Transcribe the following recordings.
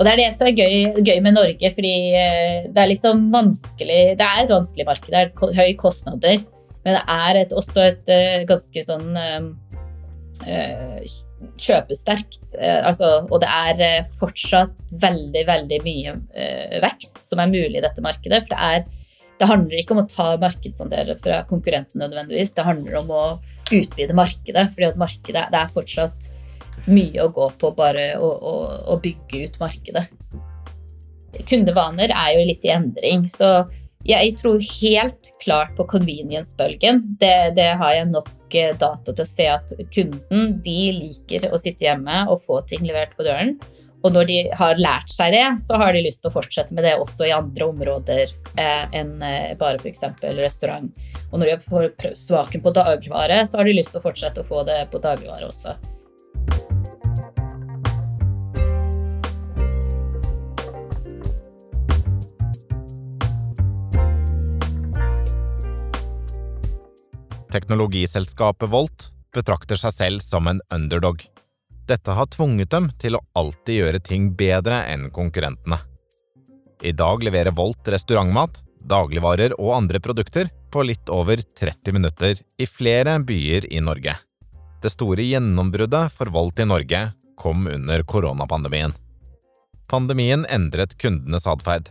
Og det er det som er gøy, gøy med Norge, fordi eh, det er liksom vanskelig Det er et vanskelig marked, det er høye kostnader, men det er et, også et uh, ganske sånn uh, kjøpesterkt. Altså, og det er fortsatt veldig, veldig mye vekst som er mulig i dette markedet. For det, er, det handler ikke om å ta markedsandeler fra konkurrenten nødvendigvis, det handler om å utvide markedet, fordi at markedet det er fortsatt mye å gå på bare å, å, å bygge ut markedet. Kundevaner er jo litt i endring, så jeg tror helt klart på convenience-bølgen. Det, det, har jeg nok eh, data til å se at kunden de liker å sitte hjemme og få ting levert på døren. Og når de har lært seg det, så har de lyst til å fortsette med det også i andre områder eh, enn eh, bare f.eks. restaurant. Og når de får svaken på dagligvare, så har de lyst til å fortsette å få det på dagligvare også. Teknologiselskapet Volt betrakter seg selv som en underdog. Dette har tvunget dem til å alltid gjøre ting bedre enn konkurrentene. I dag leverer Volt restaurantmat, dagligvarer og andre produkter på litt over 30 minutter i flere byer i Norge. Det store gjennombruddet for Volt i Norge kom under koronapandemien. Pandemien endret kundenes atferd.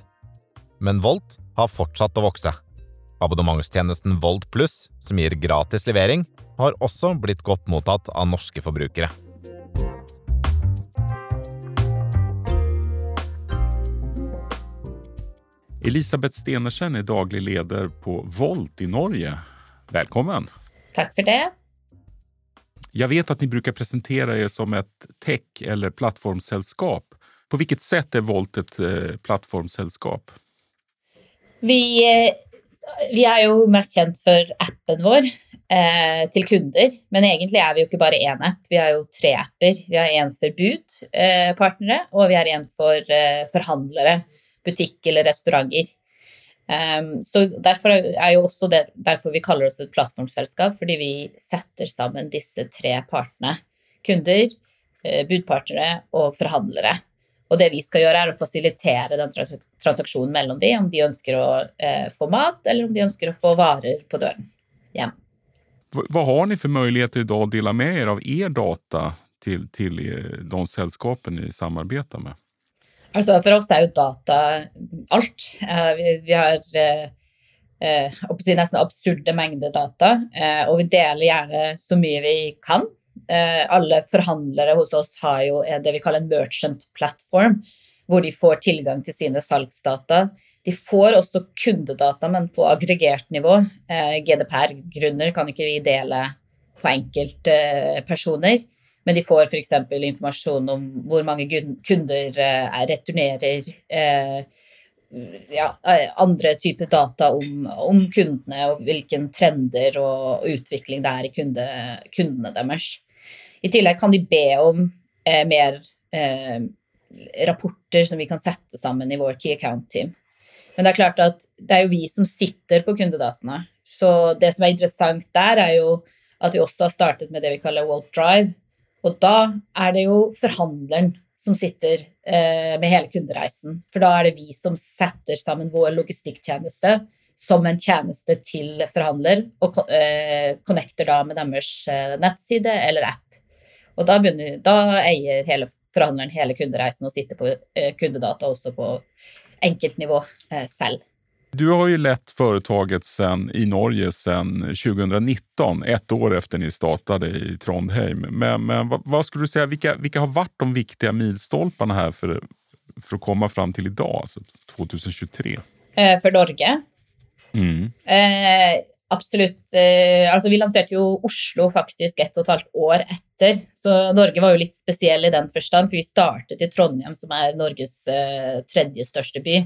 Men Volt har fortsatt å vokse. Abonnementstjenesten Volt Pluss, som gir gratis levering, har også blitt godt mottatt av norske forbrukere. Elisabeth Stenersen er daglig leder på Volt i Norge. Velkommen! Takk for det. Jeg vet at ni bruker presentere dere som et tech- eller plattformselskap. På hvilket sett er Volt et eh, plattformselskap? Vi eh, vi er jo mest kjent for appen vår eh, til kunder, men egentlig er vi jo ikke bare én app. Vi har jo tre apper. Vi har en for budpartnere, eh, og vi har en for eh, forhandlere, butikk eller restauranter. Um, så Derfor er jo også det derfor vi kaller oss et plattformselskap, fordi vi setter sammen disse tre partene. Kunder, eh, budpartnere og forhandlere. Og det vi skal gjøre, er å fasilitere den transaksjonen mellom de, om de ønsker å eh, få mat, eller om de ønsker å få varer på døren hjem. Hva har dere for muligheter i dag å dele med dere av er data til, til eh, de selskapene dere samarbeider med? Altså, for oss er jo data alt. Eh, vi, vi, har eh, eh, nesten absurde mengder data, og vi deler gjerne så mye vi kan. Eh, alle forhandlere hos oss har jo det vi kaller en merchant platform, hvor de får tilgang til sine salgsdata. De får også kundedata, men på aggregert nivå. Eh, GDPR-grunner kan ikke vi dele på enkeltpersoner. Men de får f.eks. informasjon om hvor mange kunder eh, returnerer. Ja, andre typer data om, om, kundene og hvilken trender og utvikling det er i kunde, kundene deres. I tillegg kan de be om eh, mer eh, rapporter som vi kan sette sammen i vår Key Account-team. Men det er klart at det er jo vi som sitter på kundedataene. Så det som er interessant der, er jo at vi også har startet med det vi kaller Walt Drive. Og da er det jo forhandleren som sitter eh, med hele kundereisen. For da er det vi som setter sammen vår logistikktjeneste som en tjeneste til forhandler, og eh, connecter da med deres eh, nettside eller app. Og da, begynner, da eier hele forhandleren hele kundereisen og sitter på eh, kundedata også på enkeltnivå eh, selv. Du har jo lett företaget sen, i Norge siden 2019, ett år etter ni startet i Trondheim. Men, men vad, skulle du si, vilka, vilka, har vært de viktige milstolparna her for, for å komme fram til i dag, altså 2023? Eh, for Norge? Mm. Eh, absolutt eh, Altså, vi lanserte jo Oslo faktisk ett og et halvt år etter, så Norge var jo litt spesiell i den forstand, for vi startet i Trondheim, som er Norges eh, tredje største by.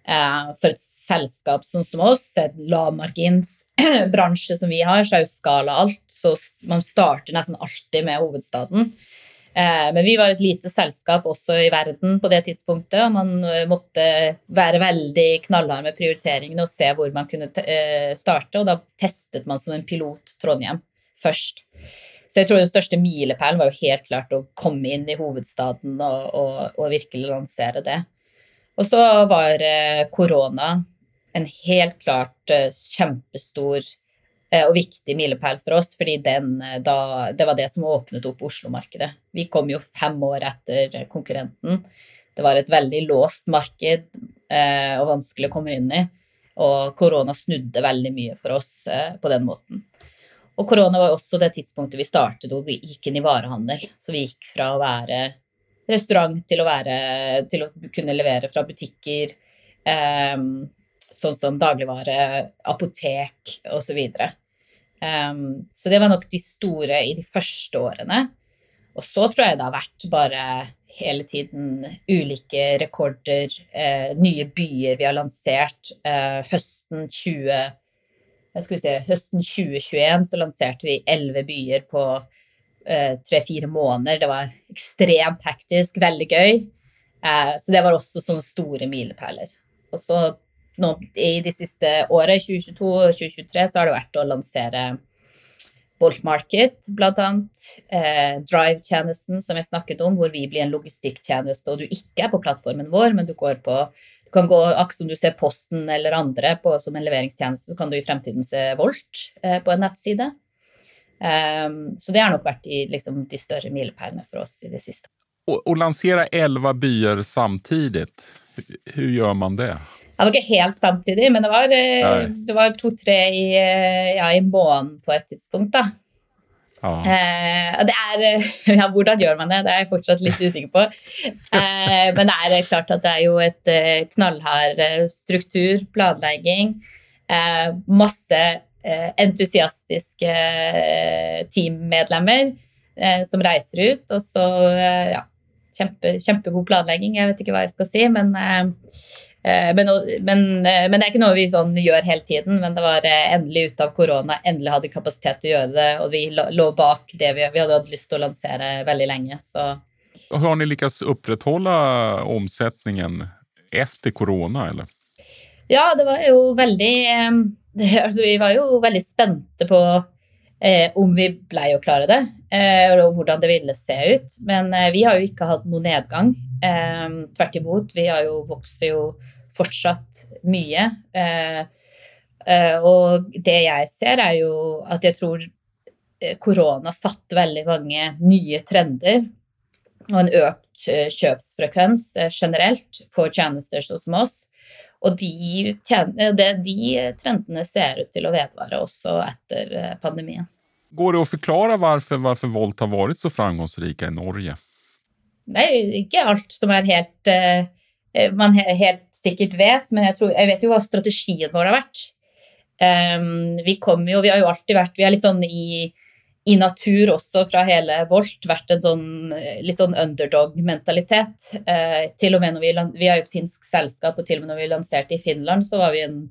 Eh, for et selskap sånn som oss, et lavmarginsbransje som vi har, så er jo skala alt, så man starter nesten alltid med hovedstaden. Eh, men vi var et lite selskap også i verden på det tidspunktet. og Man eh, måtte være veldig knallhard med prioriteringene og se hvor man kunne eh, starte. Og da testet man som en pilot Trondheim først. Så jeg tror den største milepælen var jo helt klart å komme inn i hovedstaden og, og, og virkelig lansere det. Og så var korona en helt klart kjempestor og viktig milepæl for oss, fordi den, da, det var det som åpnet opp Oslo-markedet. Vi kom jo fem år etter konkurrenten. Det var et veldig låst marked og vanskelig å komme inn i. Og korona snudde veldig mye for oss på den måten. Og korona var også det tidspunktet vi startet og gikk inn i varehandel. Så vi gikk fra å være restaurant til å, være, til å kunne levere fra butikker, eh, sånn som dagligvare, apotek osv. Så, um, så det var nok de store i de første årene. Og så tror jeg det har vært bare hele tiden ulike rekorder, eh, nye byer vi har lansert. Eh, høsten 20 skal vi se, høsten 2021 så lanserte vi elleve byer på tre-fire måneder. Det var ekstremt hektisk, veldig gøy. Uh, så det var også sånne store milepæler. Og så nå, i de siste året, 2022 og 2023, så har det vært å lansere Bolt Market, annet. Eh, Drive-tjenesten som jeg snakket om, hvor vi blir en logistikktjeneste, og du ikke er på plattformen vår, men du går på du kan gå, akkurat som du ser Posten eller andre på, som en leveringstjeneste, så kan du i fremtiden se Volt eh, på en nettside. Um, så det har nok vært de, liksom, de større milepælene for oss i det siste. Å lansere elleve byer samtidig, hvordan gjør man det? Det var ikke helt samtidig, men det var, eh, var to-tre i, eh, ja, i måneden på et tidspunkt. da. Eh, det er, ja, hvordan gjør man det? Det er jeg fortsatt litt usikker på. Eh, men det er klart at det er jo et eh, knallhard eh, struktur, planlegging. Eh, masse eh, entusiastiske teammedlemmer som reiser ut. Og så ja, kjempe, kjempegod planlegging. Jeg vet ikke hva jeg skal si, men Eh, men, men, eh, men, det er ikke noe vi sånn gjør hele tiden. Men det var eh, endelig ute av korona, endelig hadde kapasitet til å gjøre det. Og vi lå bak det vi, vi hadde hatt lyst til å lansere veldig lenge. Så. Har dere lykkes opprettholde omsetningen etter korona, eller? Ja, det var jo veldig altså, Vi var jo veldig spente på eh, om vi blei å klare det, eh, og hvordan det ville se ut. Men eh, vi har jo ikke hatt noen nedgang. Tvert imot, vi har jo vokst jo fortsatt mye. Eh, eh, og det jeg ser, er jo at jeg tror eh, korona satte veldig mange nye trender og en økt kjøpsfrekvens generelt for tjenester som oss. Og de, de, trendene ser ut til å vedvare også etter pandemien. Går det å forklare hvorfor, hvorfor har vært så framgangsrike i Norge? Er ikke alt som er helt Eh, man helt sikkert vet, men jeg, tror, jeg vet jo hva strategien vår har vært. Um, vi kommer jo, vi har jo alltid vært Vi er litt sånn i, i natur også fra hele Volt vært en sånn litt sånn underdog-mentalitet. Uh, til og med når vi, vi er jo et finsk selskap, og til og med når vi lanserte i Finland, så var vi en,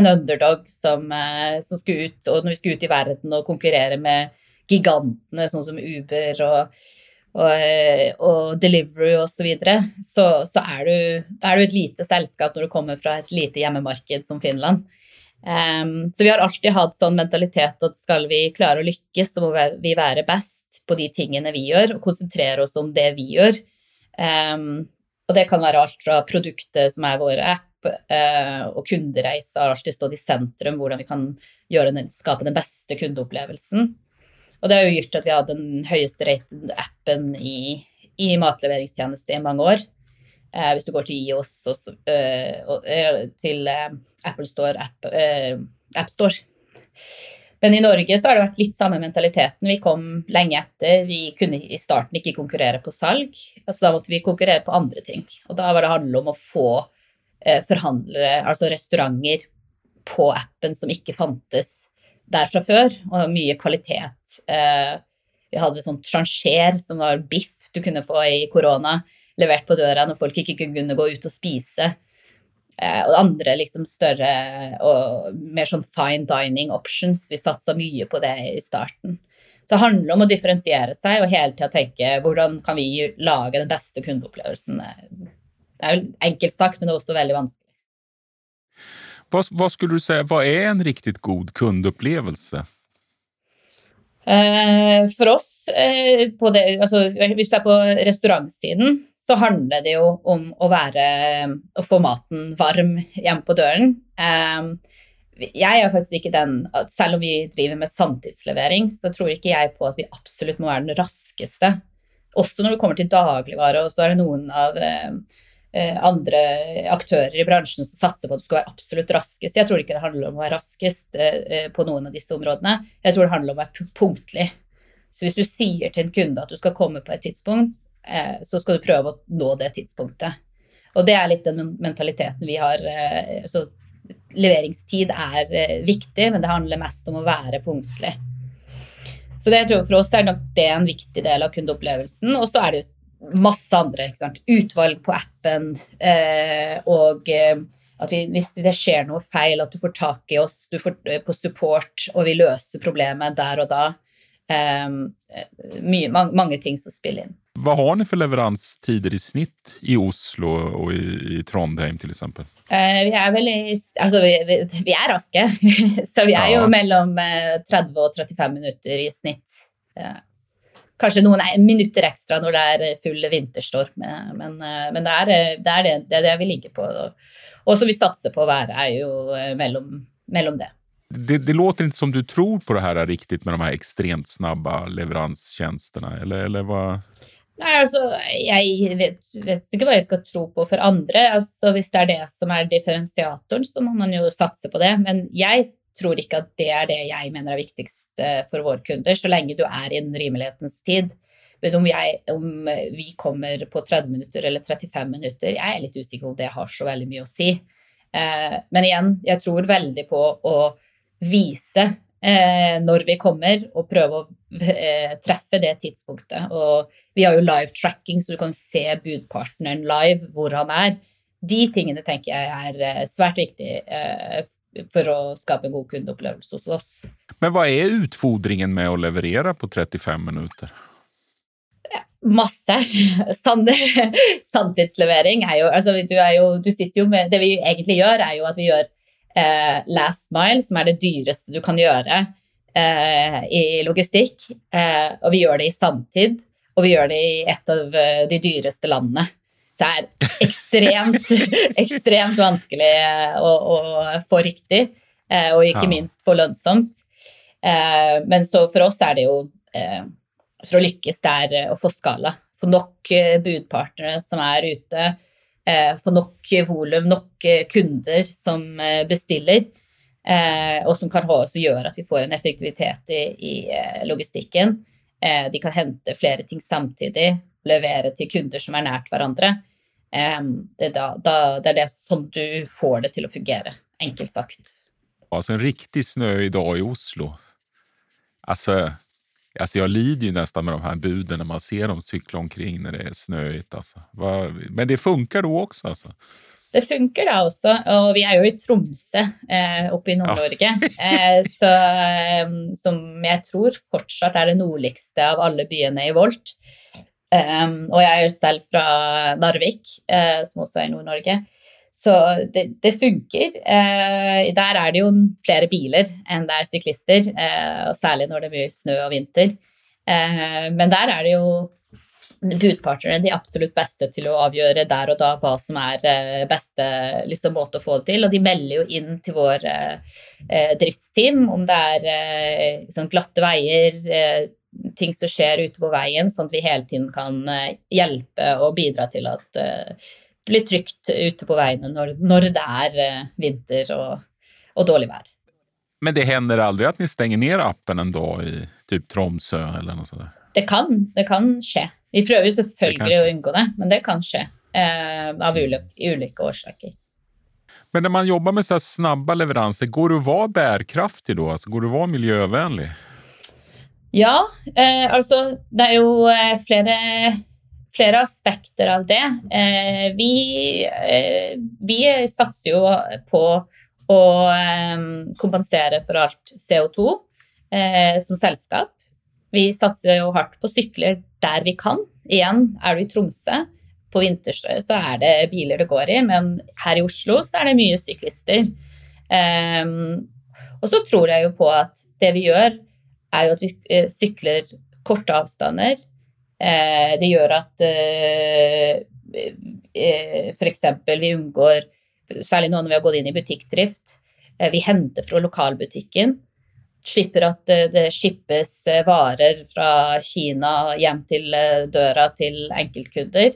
en underdog som, uh, som, skulle ut og når vi skulle ut i verden og konkurrere med gigantene sånn som Uber og og, eh, og Delivery osv., så, videre, så så er du, er du et lite selskap når du kommer fra et lite hjemmemarked som Finland. Um, så vi har alltid hatt sånn mentalitet at skal vi klare å lykkes, så må vi være best på de tingene vi gjør, og konsentrere oss om det vi gjør. Um, og det kan være alt fra produktet som er vår app, uh, og kundereise har alltid stått i sentrum, hvordan vi kan den, skape den beste kundeopplevelsen. Og det har jo gjort at vi har den høyeste rated appen i, i matleveringstjeneste i mange år. Eh, hvis du går til IOS og, øh, til eh, Apple Store, App, øh, App, Store. Men i Norge så har det vært litt samme mentaliteten. Vi kom lenge etter. Vi kunne i starten ikke konkurrere på salg. altså Da måtte vi konkurrere på andre ting. Og da var det handle om å få forhandlere, altså restauranter, på appen som ikke fantes der fra før, og mye kvalitet. Eh, vi hadde sånn transjer som var biff du kunne få i korona, levert på døra når folk ikke kunne gå ut og spise. Eh, og andre liksom større og mer sånn fine dining options. Vi satsa mye på det i starten. Så det handler om å differensiere seg og hele tida tenke hvordan kan vi lage den beste kundeopplevelsen. Det er jo enkelt sagt, men det er også veldig vanskelig. Vad, vad, skulle du säga, vad är en riktigt god kundupplevelse? Eh, for oss, eh, det, altså, hvis du er på restaurantsiden, så handler det jo om å være Å få maten varm hjemme på døren. Eh, jeg er faktisk ikke den Selv om vi driver med sanntidslevering, så tror ikke jeg på at vi absolutt må være den raskeste. Også når det kommer til dagligvare, og så er det noen av andre aktører i bransjen som satser på at du skal være absolutt raskest. Jeg tror ikke det handler om å være raskest på noen av disse områdene. Jeg tror det handler om å være punktlig. Så hvis du sier til en kunde at du skal komme på et tidspunkt, eh, så skal du prøve å nå det tidspunktet. Og det er litt den mentaliteten vi har. Eh, så leveringstid er eh, viktig, men det handler mest om å være punktlig. Så det jeg tror for oss er nok det en viktig del av kundeopplevelsen. Og så er det jo masse andre. Utvalg på appen og at vi, hvis det skjer noe feil, at du får tak i oss du får, på support, og vi løser problemet der og da. Eh, mye, mange, mange, ting som spiller inn. Hva har dere for leveranstider i snitt i Oslo og i, i Trondheim f.eks.? Eh, vi er vel i Altså, vi, vi, vi er raske. så vi er ja. jo mellom 30 eh, og 35 minutter i snitt. Uh, kanskje noen minutter ekstra når det er full vinterstorm, men, uh, men det, er, det, er det, det, er det vi ligger på. Og som vi satser på å være, er jo mellom, mellom det. Det, det, låter ikke som du tror på det her riktig med de her ekstremt snabba leveransetjenestene, eller, eller hva? Nei, altså, Jeg vet, vet, ikke hva jeg skal tro på for andre. Altså, Hvis det er det som er differensiatoren, så må man jo satse på det. Men jeg tror ikke at det er det jeg mener er viktigst eh, for våre kunder, så lenge du er i en rimelighetens tid. Men om, jeg, om vi kommer på 30 minutter eller 35 minutter, jeg er litt usikker på om det har så veldig mye å si. Eh, men igjen, jeg tror veldig på å vise eh, når vi kommer, og prøve å eh, treffe det tidspunktet. Og vi har jo live tracking, så du kan se budpartneren live hvor han er. De tingene tenker jeg er eh, svært viktig eh, for å skape en god kundeopplevelse hos oss. Men hva er utfordringen med å leverere på 35 minutter? Masse. Sanntidslevering er jo Altså, du, er jo, du sitter jo med Det vi egentlig gjør, er jo at vi gjør eh, last mile, som er det dyreste du kan gjøre eh, i logistikk. Eh, og vi gjør det i sanntid, og vi gjør det i et av eh, de dyreste landene. Så det er ekstremt, ekstremt vanskelig eh, å, å, få riktig, eh, og ikke minst få lønnsomt. men så for oss er det jo For å lykkes, det er å få skala. Få nok budpartnere som er ute Eh, få nok volum, nok eh, kunder som eh, bestiller. og som kan også gjøre at vi får en effektivitet i, i logistikken. de kan hente flere ting samtidig, levere til kunder som er nært hverandre. det, er da, da, det er det sånn du får det til å fungere, enkelt sagt. Altså en riktig snø i dag i Oslo. Altså Alltså jag lider ju nästan med de här buden när man ser dem cykla omkring när det är snöigt. Alltså. Men det funkar då också? Alltså. Det funker da også, og vi er jo i Tromsø eh, oppe i Nord-Norge. Eh, så, som jeg tror fortsatt er det nordligste av alle byene i Volt. Um, og jeg er jo selv fra Narvik, uh, som også er i Nord-Norge. Så det, det funker. Uh, der er det jo flere biler enn det er syklister, uh, og særlig når det blir snø og vinter. Men der er det jo budpartnerne de absolutt beste til å avgjøre der og da hva som er beste liksom, måte å få det til. Og de melder jo inn til vår driftsteam om det er sånn glatte veier, ting som skjer ute på veien, sånn at vi hele tiden kan hjelpe og bidra til at det blir trygt ute på veiene når, når det er eh, vinter og, og, dårlig vær. Men det hender aldri at dere stenger ned appen en dag i typ Tromsø eller noe sånt? Det kan, det kan skje. Vi prøver jo selvfølgelig å unngå det, men det kan skje eh, av ulike, ulike, årsaker. Men når man jobber med så snabbe leveranser, går det å være bærekraftig da? Altså, går det å være miljøvennlig? Ja, eh, altså det er jo eh, flere flere aspekter av det. Eh, vi, eh, vi, satser jo på å eh, kompensere for alt CO2 som selskap. Vi satser jo hardt på sykler der vi kan. Igjen, er du i Tromsø på vinterstøy, så er det biler det går i, men her i Oslo så er det mye syklister. og så tror jeg jo på at det vi gjør, er jo at vi eh, sykler korte avstander. Eh, det gjør at eh, f.eks. vi unngår, særlig nå når vi har gått inn i butikkdrift, vi henter fra lokalbutikken. Slipper at det skippes varer fra Kina hjem til døra til enkeltkunder.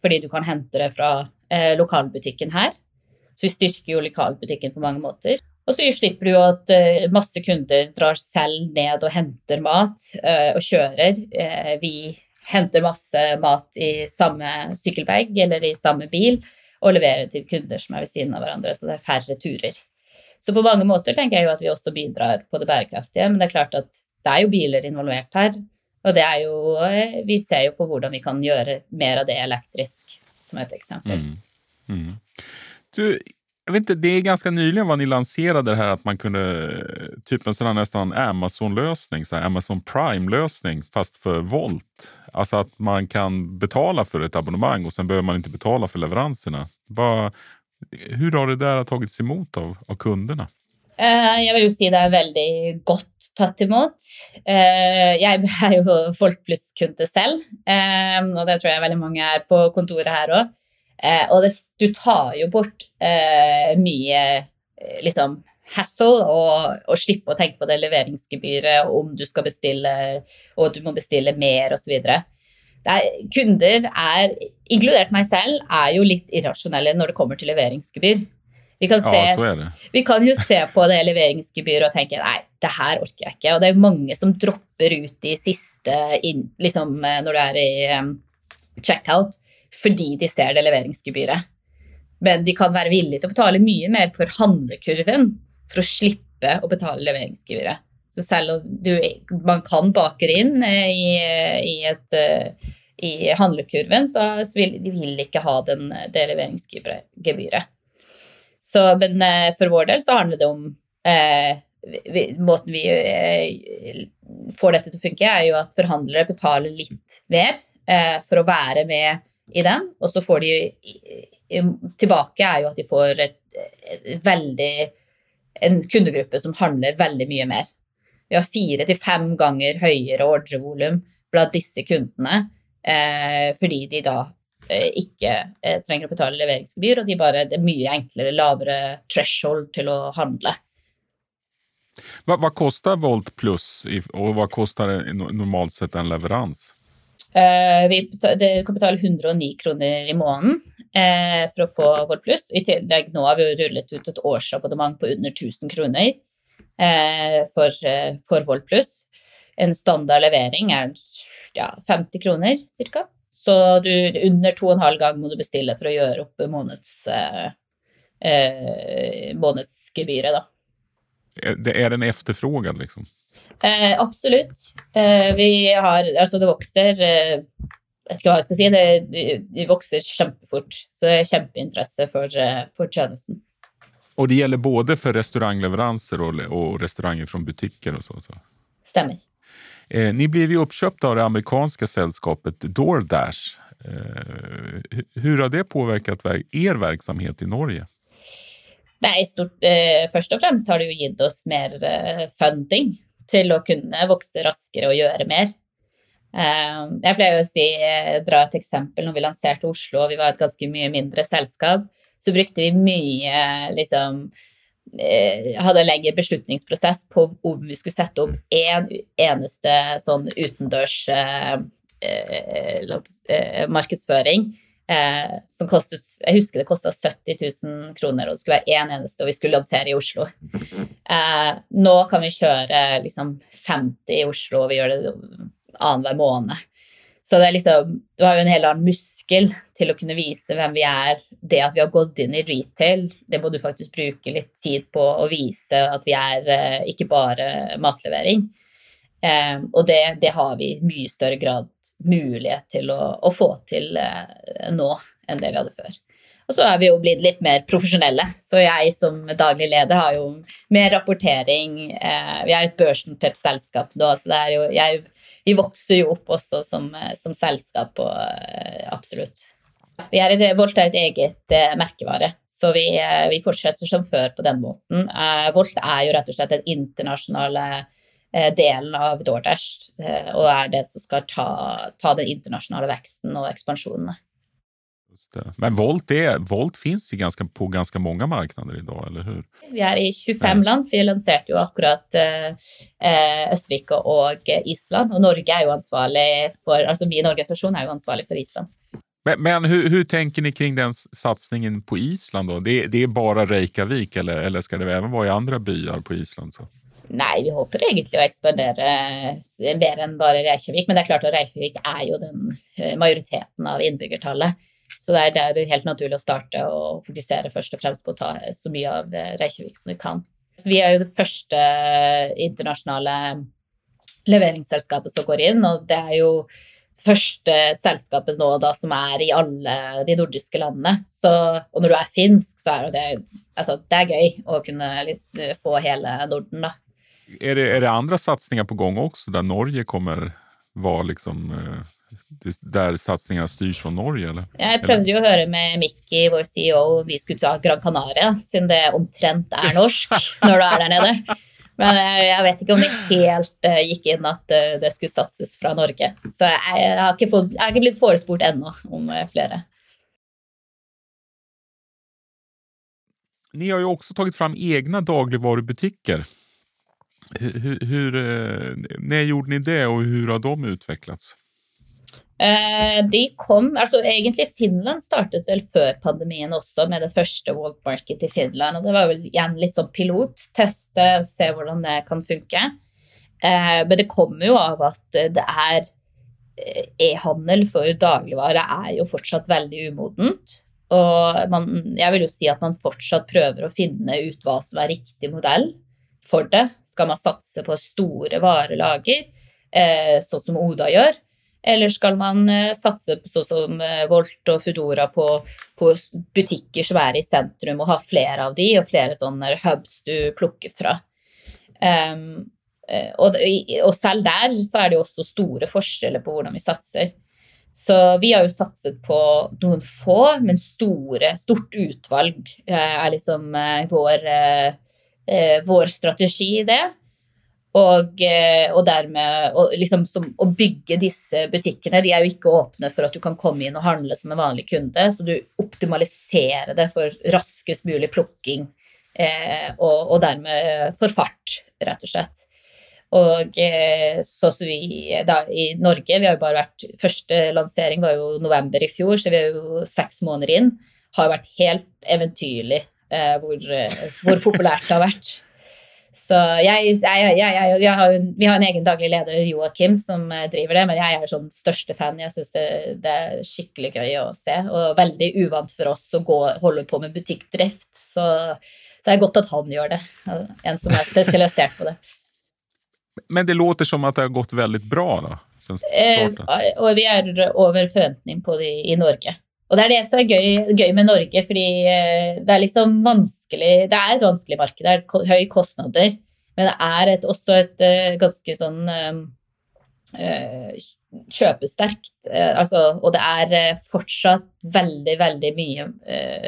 Fordi du kan hente det fra lokalbutikken her. Så vi styrker jo lokalbutikken på mange måter. Og så slipper du at uh, masse kunder drar selv ned og henter mat uh, og kjører. Uh, vi henter masse mat i samme sykkelbag eller i samme bil og leverer til kunder som er ved siden av hverandre, så det er færre turer. Så på mange måter tenker jeg jo at vi også bidrar på det bærekraftige, men det er klart at det er jo biler involvert her. Og det er jo Vi ser jo på hvordan vi kan gjøre mer av det elektrisk, som et eksempel. Mm. Mm. Du, jag vet inte, det är ganska nyligen vad ni lanserade det här att man kunde, typ en sån här nästan Amazon-lösning, Amazon Prime-lösning fast för Volt. Alltså att man kan betala för ett abonnemang och sen behöver man inte betala för leveranserna. Vad, hur har det där tagits emot av, av kunderna? Uh, jeg vil jo si det er veldig godt tatt imot. Uh, jeg er jo Folk Pluss-kunde selv, um, og det tror jeg veldig mange er på kontoret her òg. Eh, og det, du tar jo bort eh, mye eh, liksom hassle og, og slippe å tenke på det leveringsgebyret, og om du skal bestille, og du må bestille mer osv. Kunder er, inkludert meg selv, er jo litt irrasjonelle når det kommer til leveringsgebyr. Vi kan, se, ja, vi kan jo se på det leveringsgebyret og tenke nei, det her orker jeg ikke. Og det er mange som dropper ut i siste inn, liksom når du er i um, checkout fordi de ser det leveringsgebyret. Men de kan være villige til å betale mye mer for handlekurven for å slippe å betale leveringsgebyret. Så selv om du, man kan bake inn eh, i, i, et, eh, i handlekurven, så, vil de vil ikke ha den, det leveringsgebyret. Så, men eh, for vår del så handler det om eh, vi, Måten vi eh, får dette til å funke, er jo at forhandlere betaler litt mer eh, for å være med i den. Og så får de tilbake er jo at de får et, et veldig en kundegruppe som handler veldig mye mer. Vi har fire til fem ganger høyere ordrevolum blant disse kundene eh, fordi de da eh, ikke eh, trenger å betale leveringsgebyr, og de bare, det er mye enklere, lavere threshold til å handle. Hva, hva koster Volt Pluss, og hva koster normalt sett en leveranse? Uh, vi kan betale 109 kroner i måneden uh, for å få vårt Pluss. I tillegg nå har vi rullet ut et årsabonnement på under 1000 kroner uh, for, for Volt Pluss. En standard levering er ja, 50 kroner ca. Så du, under to og en halv gang må du bestille for å gjøre opp måneds, månedsgebyret, da. Det er en efterfrågan, liksom? Eh, absolutt. Eh, vi har Altså, det vokser eh, vet ikke hva jeg skal si, det, det vokser kjempefort. Så det er kjempeinteresse for, eh, for tjenesten. Og det gjelder både for restaurantleveranser og, og restauranter fra butikker og så? så. Stemmer. Eh, ni blir jo oppkjøpt av det amerikanske selskapet DoorDash. Eh, hvordan har det påvirket er virksomhet i Norge? Nei, stort, eh, Først og fremst har det jo gitt oss mer funding til å kunne vokse raskere og gjøre mer. Eh, jeg pleier å si, eh, dra et eksempel. Når vi lanserte Oslo og vi var et ganske mye mindre selskap, så brukte vi mye liksom hadde en lengre beslutningsprosess på om vi skulle sette opp én en eneste sånn utendørs eh, eh, markedsføring Eh, som kostet Jeg husker det kosta 70 000 kroner, og det skulle være én en eneste, og vi skulle lansere i Oslo. Eh, nå kan vi kjøre liksom 50 i Oslo, og vi gjør det annenhver måned. Så det er liksom, du har jo en hel annen muskel til å kunne vise hvem vi er. Det at vi har gått inn i retail, det må du faktisk bruke litt tid på å vise at vi er eh, ikke bare matlevering. Eh, og det, det, har vi i mye større grad mulighet til å, å få til eh, nå enn det vi hadde før. Og så er vi jo blitt litt mer profesjonelle, så jeg som daglig leder har jo mer rapportering. Eh, vi er et børsnotert selskap nå, så jo, jeg, vi vokser jo opp også som, som selskap, og, eh, absolutt. Vi er et, Volt er et eget eh, merkevare, så vi, eh, vi, fortsetter som før på den måten. Volt er jo rett og slett en internasjonale delen av DoorDash, og er det som skal ta, ta den internasjonale veksten og ekspansjonen. Men Volt, är, Volt finns ganska, på ganske mange marknader idag, eller hur? Vi er i 25 Nej. land. Vi lanserte jo akkurat eh, Østerrike og Island. Og Norge er jo ansvarlig for altså Vi i Norges stasjon er jo ansvarlig for Island. Men, men hvordan tenker dere ni kring den satsningen på Island? då? Det, det er bare Reykjavik eller, eller skal det være i andre byer på Island? Så? Nei, vi håper egentlig å ekspandere mer enn bare Reykjavik. Men det er klart at Reykjavik er jo den eh, majoriteten av innbyggertallet. Så det er, det er helt naturlig å starte og fokusere først og fremst på å ta så mye av eh, Reykjavik som vi kan. Vi er jo det første internasjonale leveringsselskapet som går inn, og det er jo første selskapet nå da som er i alle de nordiske landene. Så, og når du er finsk, så er det, altså, det er gøy å kunne få hele Norden, da. Er det, är det andre satsningar på gang også, der Norge kommer være liksom eh, der satsingen styrs fra Norge, eller? Jeg prøvde jo å høre med Mikki, vår CEO, vi skulle ta Gran Canaria, siden det omtrent er norsk når du er der nede. Men jeg vet ikke om det helt uh, gikk inn at det skulle satses fra Norge. Så jeg, har, ikke fått, jeg har, ikke blitt forespurt ennå om flere. Ni har jo også tatt fram egne dagligvarebutikker. Når gjorde ni det, og hur har de utvecklats? Eh, de kom, altså Egentlig Finland startet vel før pandemien også med det første World Market i Finland. og Det var vel igjen litt sånn pilot. Teste, se hvordan det kan funke. Eh, men det kommer jo av at det er eh, E-handel for dagligvare er jo fortsatt veldig umodent. Og man, jeg vil jo si at man fortsatt prøver å finne ut hva som er riktig modell for det. Skal man satse på store varelager, sånn som Oda gjør? Eller skal man uh, satse sånn som uh, Volt og Foodora på, på, butikker er i sentrum, og ha flere av de, og flere sånne hubs du plukker fra. Um, og, og, selv der så er det jo også store forskjeller på hvordan vi satser. Så vi har jo satset på noen få, men store, stort utvalg er liksom vår, vår strategi i det. Og, eh, og dermed og liksom som, Å bygge disse butikkene De er jo ikke åpne for at du kan komme inn og handle som en vanlig kunde, så du optimaliserer det for raskest mulig plukking eh, og, og, dermed for fart, rett og slett. Og eh, så så vi da, i Norge Vi har jo bare vært Første lansering var jo november i fjor, så vi er jo seks måneder inn. Har vært helt eventyrlig eh, hvor, eh, hvor populært det har vært. Så jeg, jeg, jeg, har, Vi har en egen daglig leder, Joakim, som eh, driver det, men jeg er sånn største fan. Jeg syns det, det, er skikkelig gøy å se, og veldig uvant for oss å gå, holde på med butikkdrift. Så, så det er godt at han gjør det, en som er spesialisert på det. Men det låter som at det har gått veldig bra, da? Eh, og vi er over forventning på det i Norge. Og det er det som er gøy, gøy, med Norge, fordi eh, det er liksom vanskelig Det er et vanskelig marked, det er høye kostnader, men det er et, også et uh, ganske sånn uh, kjøpesterkt altså, Og det er fortsatt veldig, veldig mye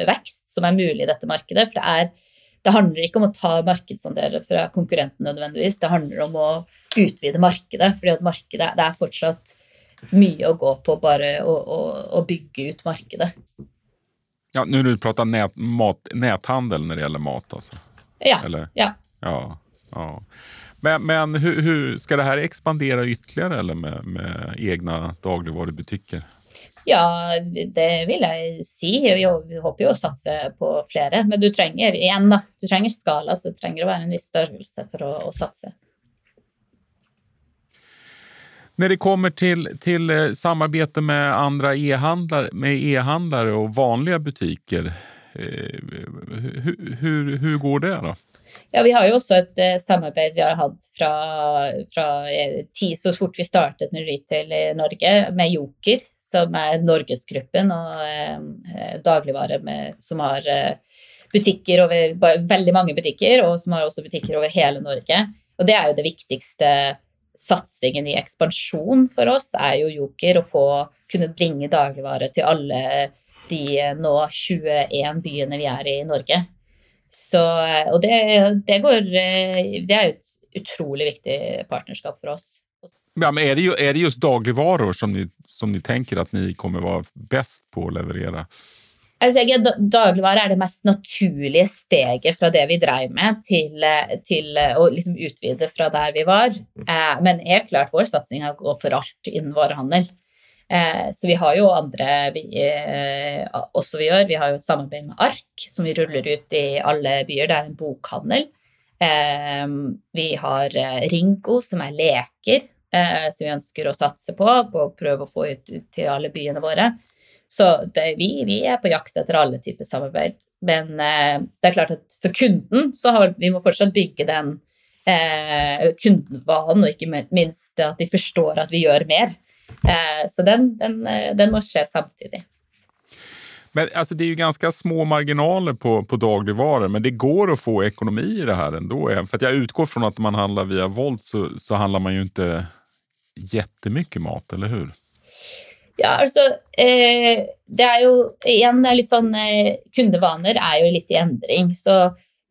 vekst som er mulig i dette markedet. For det, er, det handler ikke om å ta markedsandeler fra konkurrenten nødvendigvis, det handler om å utvide markedet, fordi at markedet det er fortsatt mye å gå på bare å, å, å bygge ut markedet. Ja, Nå du prater nät, mat, netthandel når det gjelder mat? Altså. Ja. Eller? ja. ja, ja. Men, men hur, hur, skal det her ekspandere ytterligere eller med, med egne dagligvarubutikker? Ja, det vil jeg si. Vi, håper jo å satse på flere. Men du trenger igjen da, du trenger skala, så det trenger å være en viss størrelse for å, å satse. Når det kommer til, till samarbete med andre e-handlare, med e-handlare og vanlige butikker, hur, hur går det? da? Ja, Vi har jo også et uh, samarbeid vi har hatt fra, fra ti, så fort vi startet med retail i Norge, med Joker, som er Norgesgruppen og uh, dagligvare med, som har uh, butikker over veldig mange butikker, og som har også butikker over hele Norge. Og det er jo det viktigste satsingen i ekspansjon for oss er jo Joker å få kunne bringe dagligvare til alle de nå 21 byene vi er i i Norge. Så, og det, det, går, det er et utrolig viktig partnerskap for oss. Ja, men er, det, er det just dagligvarer som ni, tenker at ni kommer være best på å leverere? Altså, dagligvare er det mest naturlige steget fra det vi drev med, til, til å liksom utvide fra der vi var. Eh, men helt klart vår satsing har gått for alt innen varehandel. Eh, så vi har jo andre vi, eh, også vi gjør. Vi har jo et samarbeid med Ark, som vi ruller ut i alle byer. Det er en bokhandel. Eh, vi har eh, Ringo, som er leker, eh, som vi ønsker å satse på, på å prøve å få ut til alle byene våre. Så det, vi, vi, er på jakt etter alle typer samarbeid. Men eh, det er klart at for kunden så har vi må fortsatt bygge den eh, kundevanen, og ikke minst at de forstår at vi gjør mer. Eh, så den, den, eh, den, må skje samtidig. Men altså, Det er jo ganske små marginaler på, på dagligvarer, men det går å få økonomi i det her likevel. For jeg utgår fra at man handler via Volt, så, så handler man jo ikke kjempemye mat, eller hur? Ja, altså eh, Det er jo igjen det er litt sånn eh, Kundevaner er jo litt i endring. Så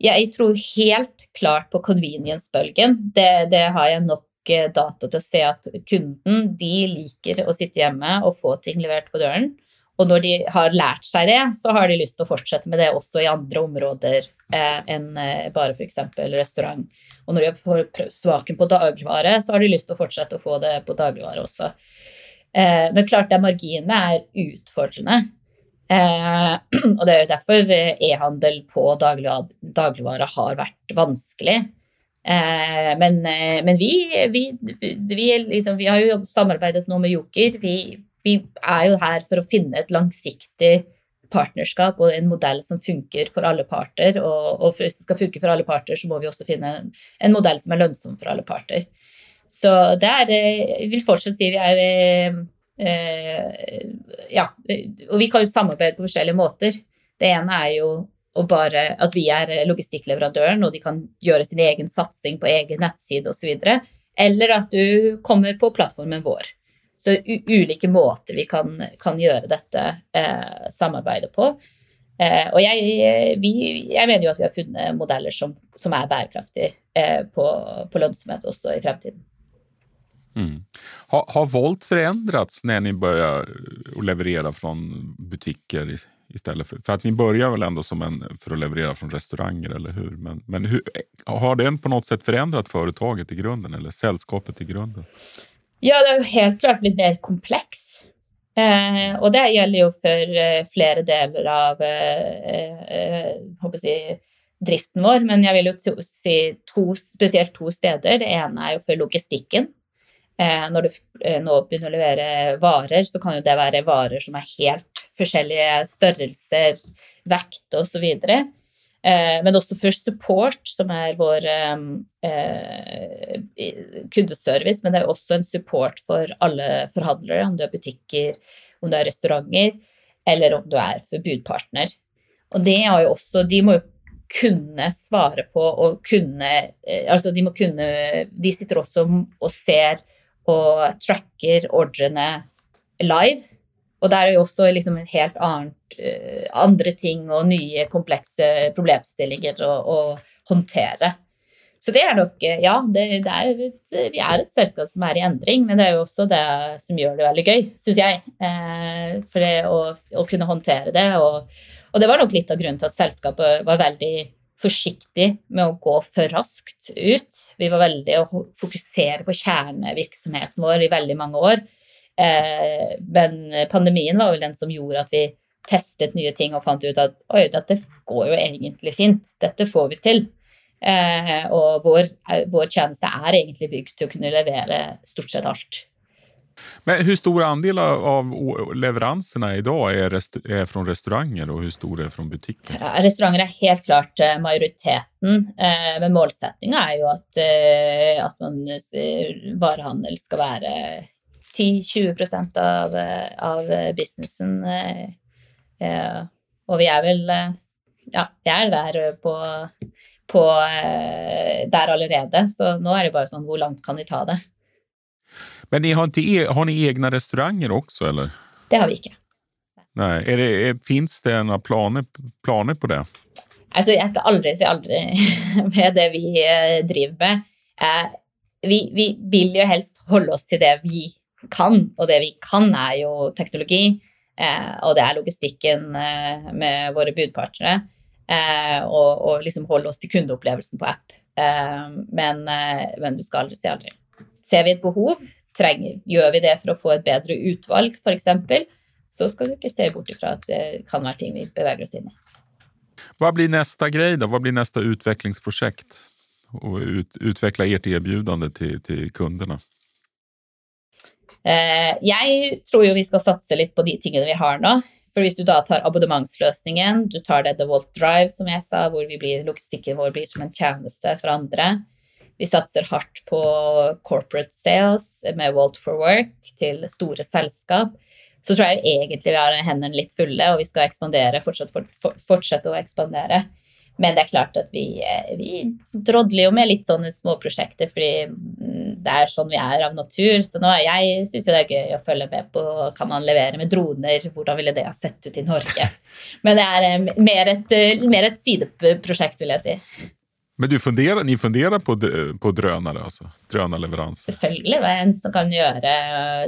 jeg tror helt klart på convenience-bølgen. Det, det, har jeg nok eh, data til å se at kunden de liker å sitte hjemme og få ting levert på døren. Og når de har lært seg det, så har de lyst til å fortsette med det også i andre områder eh, enn bare f.eks. restaurant. Og når de får svaken på dagligvare, så har de lyst til å fortsette å få det på dagligvare også. Eh, men klart det marginene er utfordrende. Eh, og det er jo derfor eh, e-handel på dagligvare har vært vanskelig. Men, men vi, vi, vi, liksom, vi, har jo samarbeidet nå med Joker. Vi, er jo her for å finne et langsiktig partnerskap og en modell som funker for alle parter. Og, og hvis det skal funke for alle parter, så må vi også finne en modell som er lønnsom for alle parter. Så det er eh, Jeg vil fortsatt si vi er eh, eh, Ja, og vi kan jo samarbeide på forskjellige måter. Det ene er jo bare, at vi er logistikkleverandøren, og de kan gjøre sin egen satsing på egen nettside osv. Eller at du kommer på plattformen vår. Så ulike måter vi kan, kan gjøre dette eh, samarbeidet på. Eh, og jeg, vi, jeg, mener jo at vi har funnet modeller som, som er bærekraftige eh, på, på lønnsomhet også i fremtiden. Mm. Har, har Volt förändrats när ni börjar leverera från butikker istället för, för att ni börjar väl ändå som en, för att leverera från restauranger, eller hur? Men, men hur, har den på något sätt förändrat företaget i grunden eller sällskapet i grunden? Ja, det har jo helt klart blitt mer kompleks. Eh, og det gjelder jo for eh, flere deler av eh, eh, si, driften vår. Men jeg vil jo si to, spesielt to steder. Det ene er jo for logistikken. Eh, når du eh, nå begynner å levere varer, så kan jo det være varer som er helt forskjellige størrelser, vekt osv. Eh, men også for support, som er vår eh, kundeservice. Men det er også en support for alle forhandlere, om du er butikker, om du er restauranter, eller om du er forbudpartner. Og det har jo også De må jo kunne svare på og kunne Altså, de må kunne De sitter også og ser og tracker ordrene live. Og der er jo også liksom en helt annet, uh, andre ting og nye komplekse problemstillinger å, å håndtere. Så det er nok eh, Ja, det, det er et, vi er et selskap som er i endring, men det er jo også det som gjør det veldig gøy, syns jeg. Eh, for det å, å, kunne håndtere det. Og, og, det var nok litt av grunnen til at selskapet var veldig forsiktig med å gå for raskt ut. Vi var veldig å fokusere på kjernevirksomheten vår i veldig mange år. Eh, men pandemien var vel den som gjorde at vi testet nye ting og fant ut at oi, dette går jo egentlig fint. Dette får vi til. Eh, og vår, vår tjeneste er egentlig bygd til å kunne levere stort sett alt. Men hur stor andel av leveranserna idag dag er fra från restauranger og hvor stor er fra butikker? Ja, restauranger er helt klart eh, majoriteten, eh, men målsettinga er jo at, eh, at man, varehandel skal være 10-20% av, av businessen. Og vi er vel Ja, vi er der på, på der allerede, så nå er det bare sånn hvor langt kan vi ta det? Men ni har, inte e har ni egna restauranger också? Eller? Det har vi ikke. Nei. Er det, er, finns det noen planer, planer, på det? Altså, jeg skal aldri si aldri med det vi eh, driver med. Eh, vi, vi, vil jo helst holde oss til det vi kan, og det vi kan, er jo teknologi. Eh, og det er logistikken eh, med våre budpartnere. Eh, og, og, liksom holde oss til kundeopplevelsen på app. Men, men, du skal aldri si aldri. Ser vi et behov, trenger, gjør vi det for å få et bedre utvalg, f.eks., så skal du ikke se bort ifra at det kan være ting vi beveger oss inn i. Hva blir neste greie, da? Hva blir neste utviklingsprosjekt? Å ut, utvikle ert tilbud til, til kundene? Eh, jeg tror jo vi skal satse litt på de tingene vi har nå. For hvis du da tar abonnementsløsningen, du tar det The Volt Drive, som jeg sa, hvor blir, logistikken vår blir som en tjeneste for andre. Vi satser hardt på corporate sales med Walt for Work til store selskap så tror jeg egentlig vi har hendene litt fulle, og vi skal ekspandere, fortsette, for, for, fortsette å ekspandere. Men det er klart at vi, eh, vi drodler jo med litt sånne småprosjekter, fordi mm, det er sånn vi er av natur. Så nå, jeg syns jo det er gøy å følge med på kan man levere med droner, hvordan ville det ha sett ut i Norge? Men det er eh, mer et, eh, mer et sideprosjekt, vil jeg si. Men du funderer, ni funderer på, på drønere, altså? Drønerleveranse? Selvfølgelig. Hva enn som kan gjøre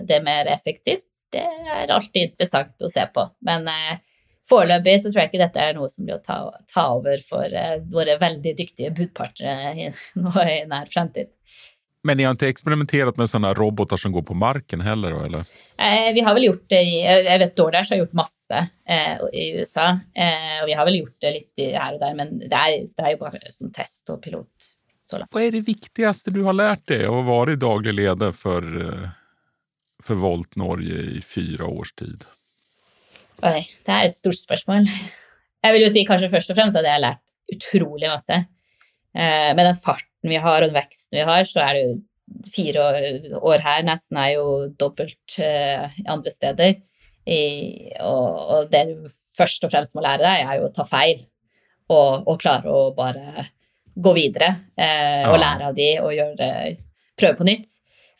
det mer effektivt, det er alltid interessant å se på. Men eh, foreløpig så tror jeg ikke dette er noe som blir å ta, ta over for eh, våre veldig dyktige budpartnere nå i nær fremtid. Men ni har ikke eksperimentert med sånne roboter som går på marken heller? eller? Eh, vi har vel gjort det i Jeg vet DoorDash har gjort masse eh, i USA. Eh, og vi har vel gjort det litt her og der, men det er, det er jo bare sånn test og pilot. Så Hva er det viktigste du har lært deg av å være daglig leder for uh, for Volt Norge i fire års tid? Oi, det er et stort spørsmål. Jeg vil jo si kanskje først og fremst at jeg har lært utrolig masse. Eh, med den farten vi har og den veksten vi har, så er det jo fire år, år her nesten er jo dobbelt eh, andre steder. I, og, og, det du først og fremst må lære deg, er jo å ta feil. Og, og klare å bare gå videre eh, og lære av de og gjøre, prøve på nytt.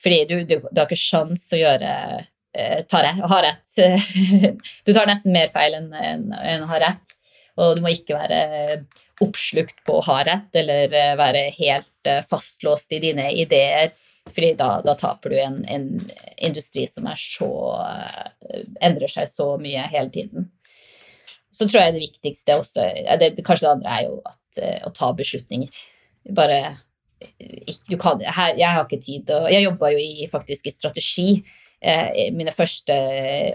Fordi du, du, du har ikke sjans å gjøre eh, ta rett, ha rett. du tar nesten mer feil enn en, en ha rett. Og du må ikke være oppslukt på å ha rett eller eh, være helt eh, fastlåst i dine ideer. Fordi da, da taper du en, en, industri som så, endrer seg så mye hele tiden. Så tror jeg det viktigste også det, Kanskje det andre er jo at, å ta beslutninger. Bare kan, her, jeg har ikke tid og Jeg jobba jo i, faktisk i strategi eh, mine første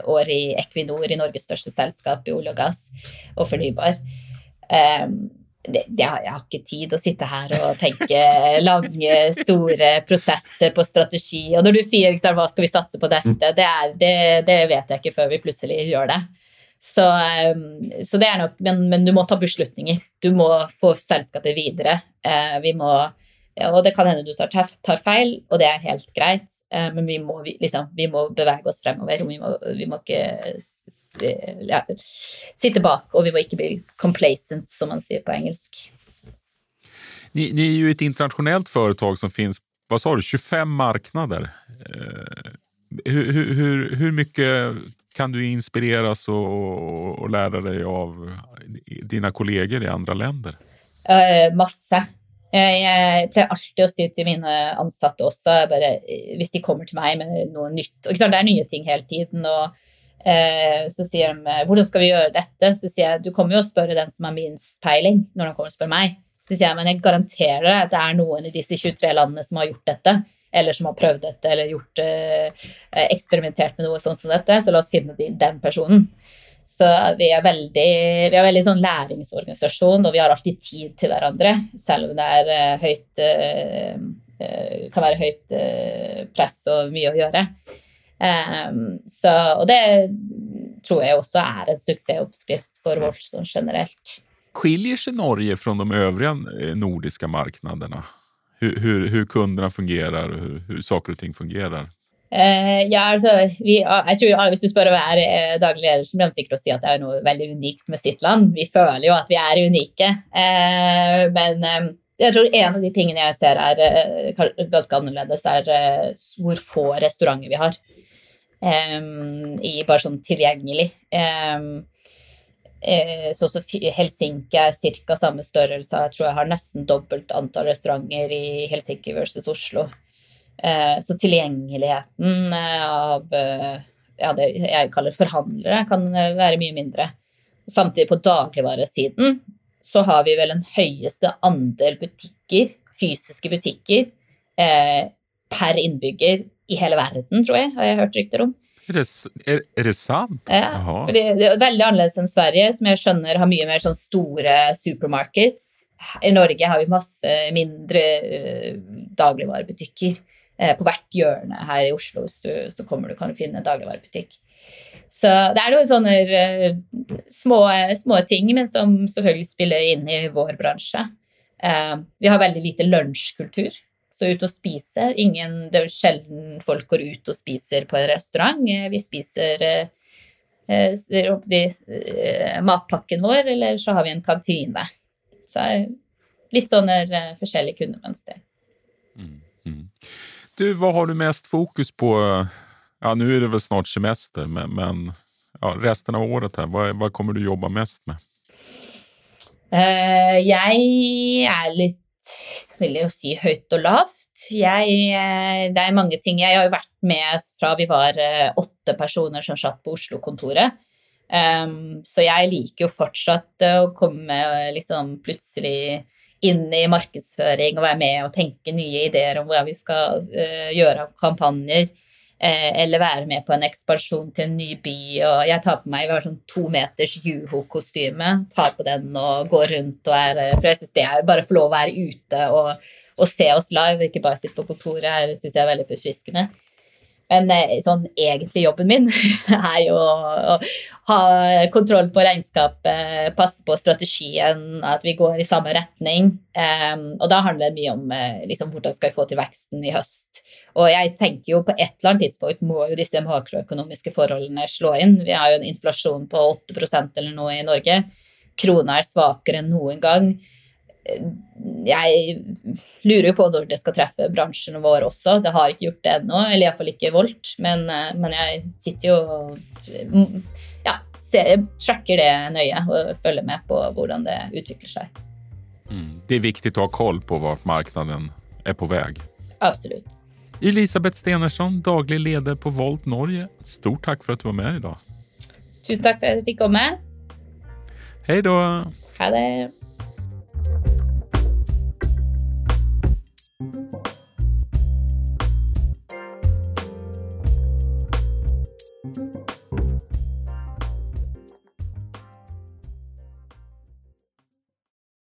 år i Equinor, i Norges største selskap i olje og gass og fornybar. Eh, det, det, jeg har ikke tid å sitte her og tenke lange, store prosesser på strategi. Og når du sier liksom, hva skal vi satse på neste, det, er, det, det, vet jeg ikke før vi plutselig gjør det. Så, så det er nok, men, men, du må ta beslutninger. Du må få selskapet videre. Vi må og det kan hende du tar, tar, feil, og det er helt greit, eh, men vi må, liksom, vi må bevege oss fremover. Vi må, vi må ikke ja, sitte bak, og vi må ikke bli complacent, som man sier på engelsk. Ni, ni er jo et internasjonalt foretak som finnes hva sa du, 25 marknader. Hvor eh, mye kan du inspireres og, og lære deg av dine kolleger i andre land? Uh, masse. Jeg pleier alltid å si til mine ansatte også, bare, hvis de kommer til meg med noe nytt og Det er nye ting hele tiden. og eh, Så sier de 'hvordan skal vi gjøre dette?' Så sier jeg du kommer jo og spør den som har minst peiling, når de kommer og spør meg. Så sier jeg men jeg garanterer deg at det er noen i disse 23 landene som har gjort dette, eller som har prøvd dette, eller gjort, eh, eksperimentert med noe sånt som dette, så la oss finne den personen. Så vi er veldig, vi er veldig sånn læringsorganisasjon, og vi har alltid tid til hverandre. Selv om det er uh, høyt uh, kan være høyt press og mye å gjøre. Um, så, og det tror jeg også er en suksessoppskrift for Wolfson generelt. Skiljer seg Norge fra de øvrige nordiske markedene? Hvordan kundene fungerer, hvordan saker og ting fungerer? Uh, ja, altså, vi, jeg tror Hvis du spør å er uh, daglig leder, så blir de sikkert å si at det er noe veldig unikt med sitt land. Vi føler jo at vi er unike. Uh, men jeg tror en av de tingene jeg ser er ganske annerledes, er hvor få restauranter vi har. I bare sånn tilgjengelig. Eh, så også Helsinki er ca. samme størrelse. Jeg tror jeg har nesten dobbelt antall restauranter i Helsinki versus Oslo. Eh, så tilgjengeligheten av ja, det jeg kaller forhandlere, kan være mye mindre. Samtidig på dagligvaresiden så har vi vel en høyeste andel butikker, fysiske butikker, eh, per innbygger i hele verden, tror jeg, har jeg hørt rykter om. Er det, er, er det sant? Ja, fordi det er veldig annerledes enn Sverige, som jeg skjønner har mye mer sånn store supermarkeds. I Norge har vi masse mindre uh, dagligvarebutikker. Uh, på hvert hjørne her i Oslo hvis du, så kommer du, kan du finne en dagligvarebutikk. Så det er noen sånne uh, små, små, ting, men som selvfølgelig spiller inn i vår bransje. vi har veldig lite lunsjkultur. Så ut og spise ingen, Det er sjelden folk går ut og spiser på en restaurant. Uh, vi spiser de, eh, matpakken vår, eller så har vi en kantine. Så litt sånne forskjellige kundemønster. Mm, mm. Du, hva har du mest fokus på? Ja, Nå er det vel snart semester, men, men ja, resten av året her, hva, hva kommer du jobbe mest med? Uh, jeg er litt vil jeg jo si høyt og lavt. Jeg, eh, det er mange ting. Jeg har jo vært med fra vi var eh, åtte personer som satt på Oslo-kontoret. Um, så jeg liker jo fortsatt å komme liksom plutselig inn i markedsføring og være med og tenke nye ideer om hva vi skal uh, gjøre av kampanjer. Uh, eller være med på en ekspansjon til en ny by. Og jeg tar på meg vi har sånn to meters juho-kostyme. Tar på den og går rundt og er For jeg syns det er bare å få lov å være ute og, og, se oss live, ikke bare sitte på kontoret. her, syns jeg er veldig forfriskende. Men eh, sånn egentlig jobben min er jo å, ha kontroll på regnskapet, passe på strategien, at vi går i samme retning. Og da handler det mye om uh, liksom, hvordan skal vi få til veksten i høst. Og jeg tenker jo på et eller annet tidspunkt må jo disse makroøkonomiske forholdene slå inn. Vi har jo en inflasjon på 8% eller noe i Norge. Krona er svakere enn noen gang jeg lurer på når det skal treffe bransjen vår også. Det har ikke gjort det ennå, eller iallfall ikke Volt. Men, eh, men, jeg sitter jo og ja, ser, tracker det nøye og følger med på hvordan det utvikler seg. Mm. Det er viktig å ha koll på hvor markedet er på vei. Absolutt. Elisabeth Stenersson, daglig leder på Volt Norge. Stort takk for at du var med i dag. Tusen takk for at jeg fikk komme. Hei da. Ha det. Thank you.